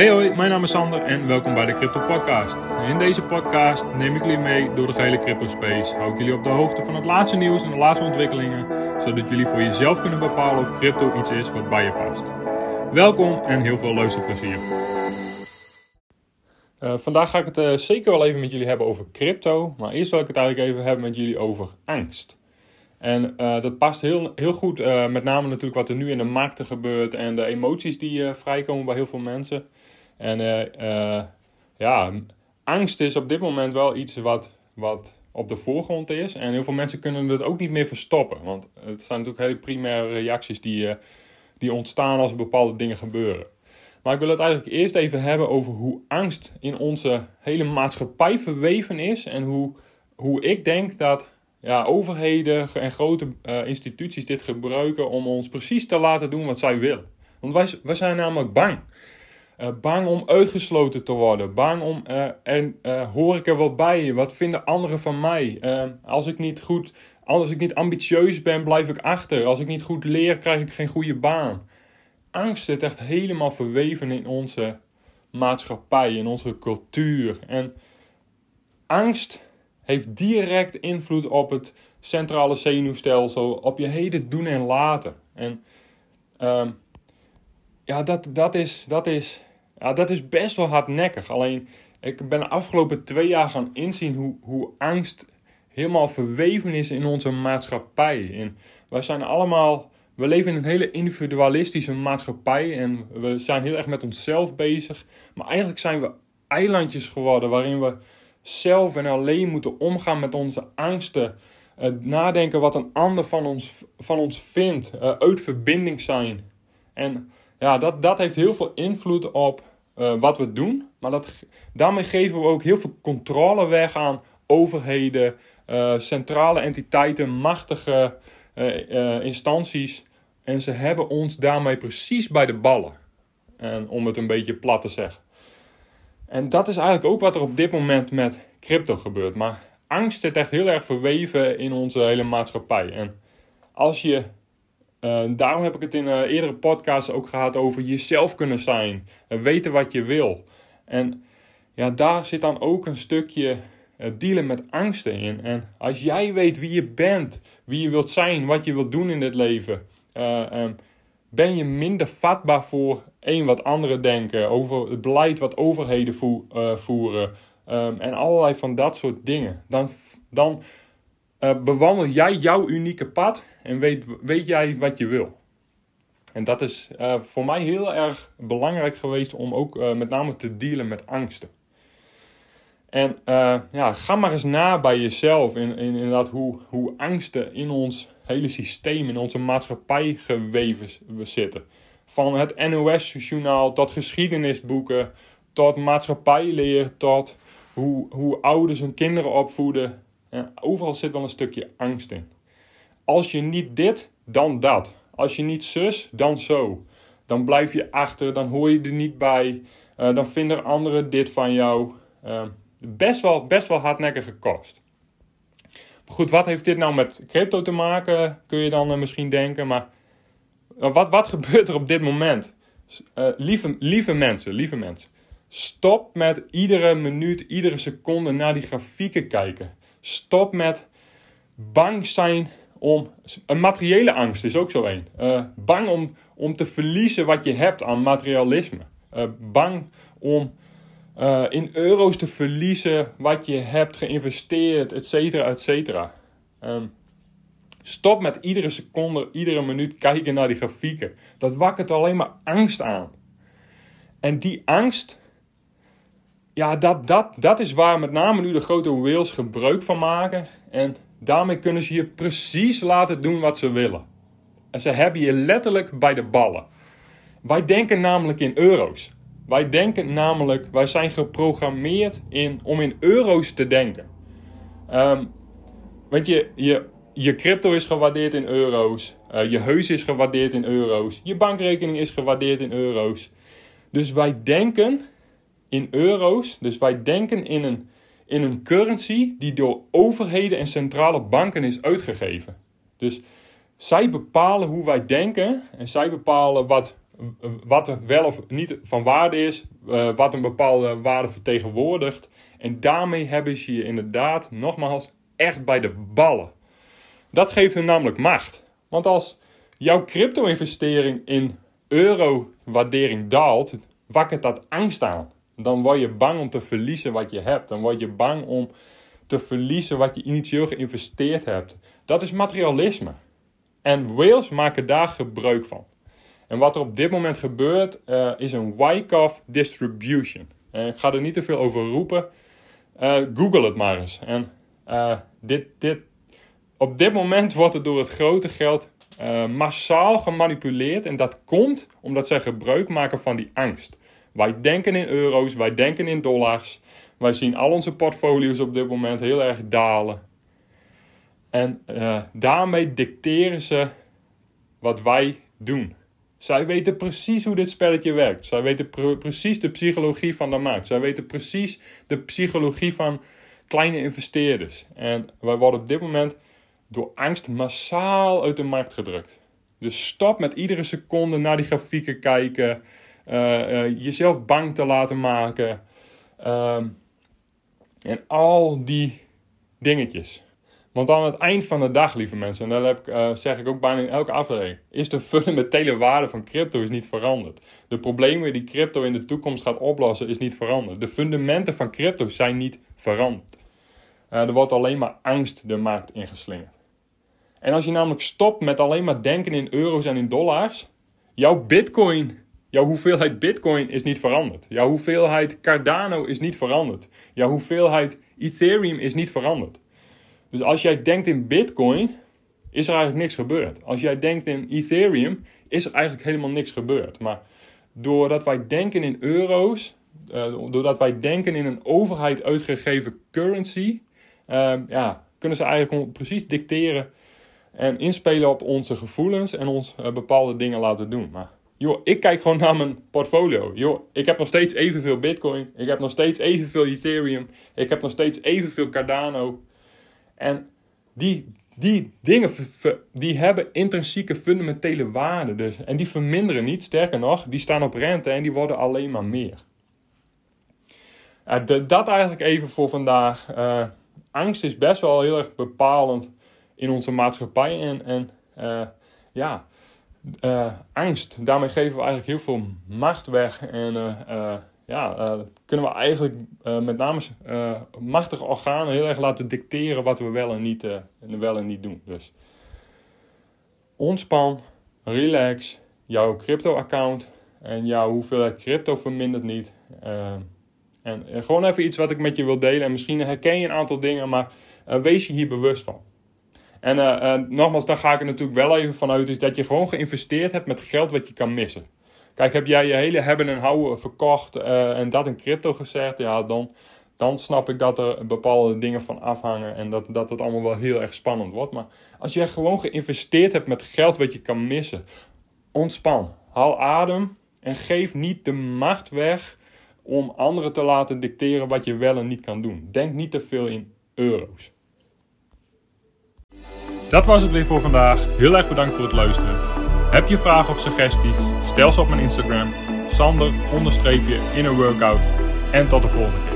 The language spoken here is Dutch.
Hey hoi, mijn naam is Sander en welkom bij de Crypto Podcast. In deze podcast neem ik jullie mee door de gehele crypto space. Hou ik jullie op de hoogte van het laatste nieuws en de laatste ontwikkelingen, zodat jullie voor jezelf kunnen bepalen of crypto iets is wat bij je past. Welkom en heel veel luisterplezier. Uh, vandaag ga ik het uh, zeker wel even met jullie hebben over crypto, maar eerst wil ik het eigenlijk even hebben met jullie over angst. En uh, dat past heel, heel goed, met name natuurlijk wat er nu in de markten gebeurt en de emoties die vrijkomen bij heel veel mensen. En uh, ja, angst is op dit moment wel iets wat, wat op de voorgrond is. En heel veel mensen kunnen het ook niet meer verstoppen. Want het zijn natuurlijk hele primaire reacties die, uh, die ontstaan als bepaalde dingen gebeuren. Maar ik wil het eigenlijk eerst even hebben over hoe angst in onze hele maatschappij verweven is. En hoe, hoe ik denk dat ja, overheden en grote instituties dit gebruiken om ons precies te laten doen wat zij willen. Want wij, wij zijn namelijk bang. Uh, bang om uitgesloten te worden. Bang om, uh, en uh, hoor ik er wel bij? Wat vinden anderen van mij? als ik niet goed, als ik niet ambitieus ben, blijf ik achter. Als ik niet goed leer, krijg ik geen goede baan. Angst zit echt helemaal verweven in onze maatschappij, in onze cultuur. En angst heeft direct invloed op het centrale zenuwstelsel, op je heden doen en laten. En ehm, ja, dat, dat, is, dat is ja, dat is best wel hardnekkig. Alleen, ik ben de afgelopen twee jaar gaan inzien hoe, hoe angst helemaal verweven is in onze maatschappij. En wij zijn allemaal, we leven in een hele individualistische maatschappij en we zijn heel erg met onszelf bezig. Maar eigenlijk zijn we eilandjes geworden waarin we zelf en alleen moeten omgaan met onze angsten. Uh, nadenken wat een ander van ons, van ons vindt. Uh, uit verbinding zijn. En ja, dat, dat heeft heel veel invloed op uh, wat we doen. Maar dat, daarmee geven we ook heel veel controle weg aan overheden, uh, centrale entiteiten, machtige uh, instanties. En ze hebben ons daarmee precies bij de ballen. En om het een beetje plat te zeggen. En dat is eigenlijk ook wat er op dit moment met crypto gebeurt. Maar angst zit echt heel erg verweven in onze hele maatschappij. En als je uh, daarom heb ik het in uh, eerdere podcasts ook gehad over jezelf kunnen zijn. Uh, weten wat je wil. En ja, daar zit dan ook een stukje dealen met angsten in. En als jij weet wie je bent, wie je wilt zijn, wat je wilt doen in dit leven, um, ben je minder vatbaar voor één wat anderen denken, over het beleid wat overheden voeren um, en allerlei van dat soort dingen. Dan, dan uh, bewandel jij jouw unieke pad en weet, weet jij wat je wil. En dat is uh, voor mij heel erg belangrijk geweest om ook uh, met name te dealen met angsten. En ja, ga maar eens na bij jezelf in, in inderdaad hoe, hoe angsten in ons hele systeem, in onze maatschappij geweven zitten. Van het NOS-journaal tot geschiedenisboeken, tot maatschappijleer, tot hoe, hoe ouders hun kinderen opvoeden. Overal zit wel een stukje angst in. Als je niet dit, dan dat. Als je niet zus, dan zo. Dan blijf je achter, dan hoor je er niet bij. Uh, dan vinden anderen dit van jou. Uh, best, wel, best wel hardnekkige kost. goed, wat heeft dit nou met crypto te maken? Kun je dan uh, misschien denken. Maar wat, wat gebeurt er op dit moment? lieve, lieve mensen, lieve mensen. Stop met iedere minuut, iedere seconde naar die grafieken kijken. Stop met bang zijn om. Een materiële angst is ook zo een. Uh, bang om, om te verliezen wat je hebt aan materialisme. Uh, bang om uh, in euro's te verliezen wat je hebt geïnvesteerd, et cetera, et cetera. Um, stop met iedere seconde, iedere minuut kijken naar die grafieken. Dat wakkert alleen maar angst aan. En die angst ja, dat, dat, dat is waar met name nu de grote whales gebruik van maken. En daarmee kunnen ze je precies laten doen wat ze willen. En ze hebben je letterlijk bij de ballen. Wij denken namelijk in euro's. Wij denken namelijk, wij zijn geprogrammeerd in, om in euro's te denken. Um, weet je, je, je crypto is gewaardeerd in euro's. Uh, je huis is gewaardeerd in euro's. Je bankrekening is gewaardeerd in euro's. Dus wij denken in euro's. Dus wij denken in een, in een currency die door overheden en centrale banken is uitgegeven. Dus zij bepalen hoe wij denken en zij bepalen wat, wat er wel of niet van waarde is, uh, wat een bepaalde waarde vertegenwoordigt. En daarmee hebben ze je inderdaad, nogmaals, echt bij de ballen. Dat geeft hun namelijk macht. Want als jouw crypto-investering in euro-waardering daalt, wakkert dat angst aan. Dan word je bang om te verliezen wat je hebt. Dan word je bang om te verliezen wat je initieel geïnvesteerd hebt. Dat is materialisme. En whales maken daar gebruik van. En wat er op dit moment gebeurt, uh, is een Wyckoff distribution. En ik ga er niet te veel over roepen. Uh, Google het maar eens. En dit, dit, op dit moment wordt het door het grote geld massaal gemanipuleerd. En dat komt omdat zij gebruik maken van die angst. Wij denken in euro's, wij denken in dollars. Wij zien al onze portfolio's op dit moment heel erg dalen. En daarmee dicteren ze wat wij doen. Zij weten precies hoe dit spelletje werkt. Zij weten precies de psychologie van de markt. Zij weten precies de psychologie van kleine investeerders. En wij worden op dit moment door angst massaal uit de markt gedrukt. Dus stop met iedere seconde naar die grafieken kijken. Uh, uh, jezelf bang te laten maken. Uh, en al die dingetjes. Want aan het eind van de dag, lieve mensen, en dat heb uh, zeg ik ook bijna in elke aflevering, is de fundamentele waarde van crypto is niet veranderd. De problemen die crypto in de toekomst gaat oplossen is niet veranderd. De fundamenten van crypto zijn niet veranderd. Er wordt alleen maar angst de markt ingeslingerd. En als je namelijk stopt met alleen maar denken in euro's en in dollars, jouw bitcoin, jouw hoeveelheid bitcoin is niet veranderd. Jouw hoeveelheid Cardano is niet veranderd. Jouw hoeveelheid Ethereum is niet veranderd. Dus als jij denkt in Bitcoin, is er eigenlijk niks gebeurd. Als jij denkt in Ethereum, is er eigenlijk helemaal niks gebeurd. Maar doordat wij denken in euro's, uh, doordat wij denken in een overheid uitgegeven currency, uh, ja, kunnen ze eigenlijk precies dicteren en inspelen op onze gevoelens en ons uh, bepaalde dingen laten doen. Maar joh, ik kijk gewoon naar mijn portfolio. Joh, ik heb nog steeds evenveel Bitcoin, ik heb nog steeds evenveel Ethereum, ik heb nog steeds evenveel Cardano. En die, die dingen die hebben intrinsieke fundamentele waarde. Dus. En die verminderen niet, sterker nog, die staan op rente en die worden alleen maar meer. De, dat eigenlijk even voor vandaag. Uh, angst is best wel heel erg bepalend in onze maatschappij. En, en uh, ja, angst, daarmee geven we eigenlijk heel veel macht weg. En ja, uh, kunnen we eigenlijk met name machtige organen heel erg laten dicteren wat we wel en niet, wel en niet doen. Dus ontspan, relax, jouw crypto-account en jouw hoeveelheid crypto vermindert niet. en gewoon even iets wat ik met je wil delen. En misschien herken je een aantal dingen, maar wees je hier bewust van. En nogmaals, daar ga ik er natuurlijk wel even vanuit, is dat je gewoon geïnvesteerd hebt met geld wat je kan missen. Kijk, heb jij je hele hebben en houden verkocht uh, en dat in crypto gezegd, ja, dan, dan snap ik dat er bepaalde dingen van afhangen en dat, dat het allemaal wel heel erg spannend wordt. Maar als jij gewoon geïnvesteerd hebt met geld wat je kan missen, ontspan, haal adem en geef niet de macht weg om anderen te laten dicteren wat je wel en niet kan doen. Denk niet te veel in euro's. Dat was het weer voor vandaag. Heel erg bedankt voor het luisteren. Heb je vragen of suggesties? Stel ze op mijn Instagram, sander in een workout. En tot de volgende keer.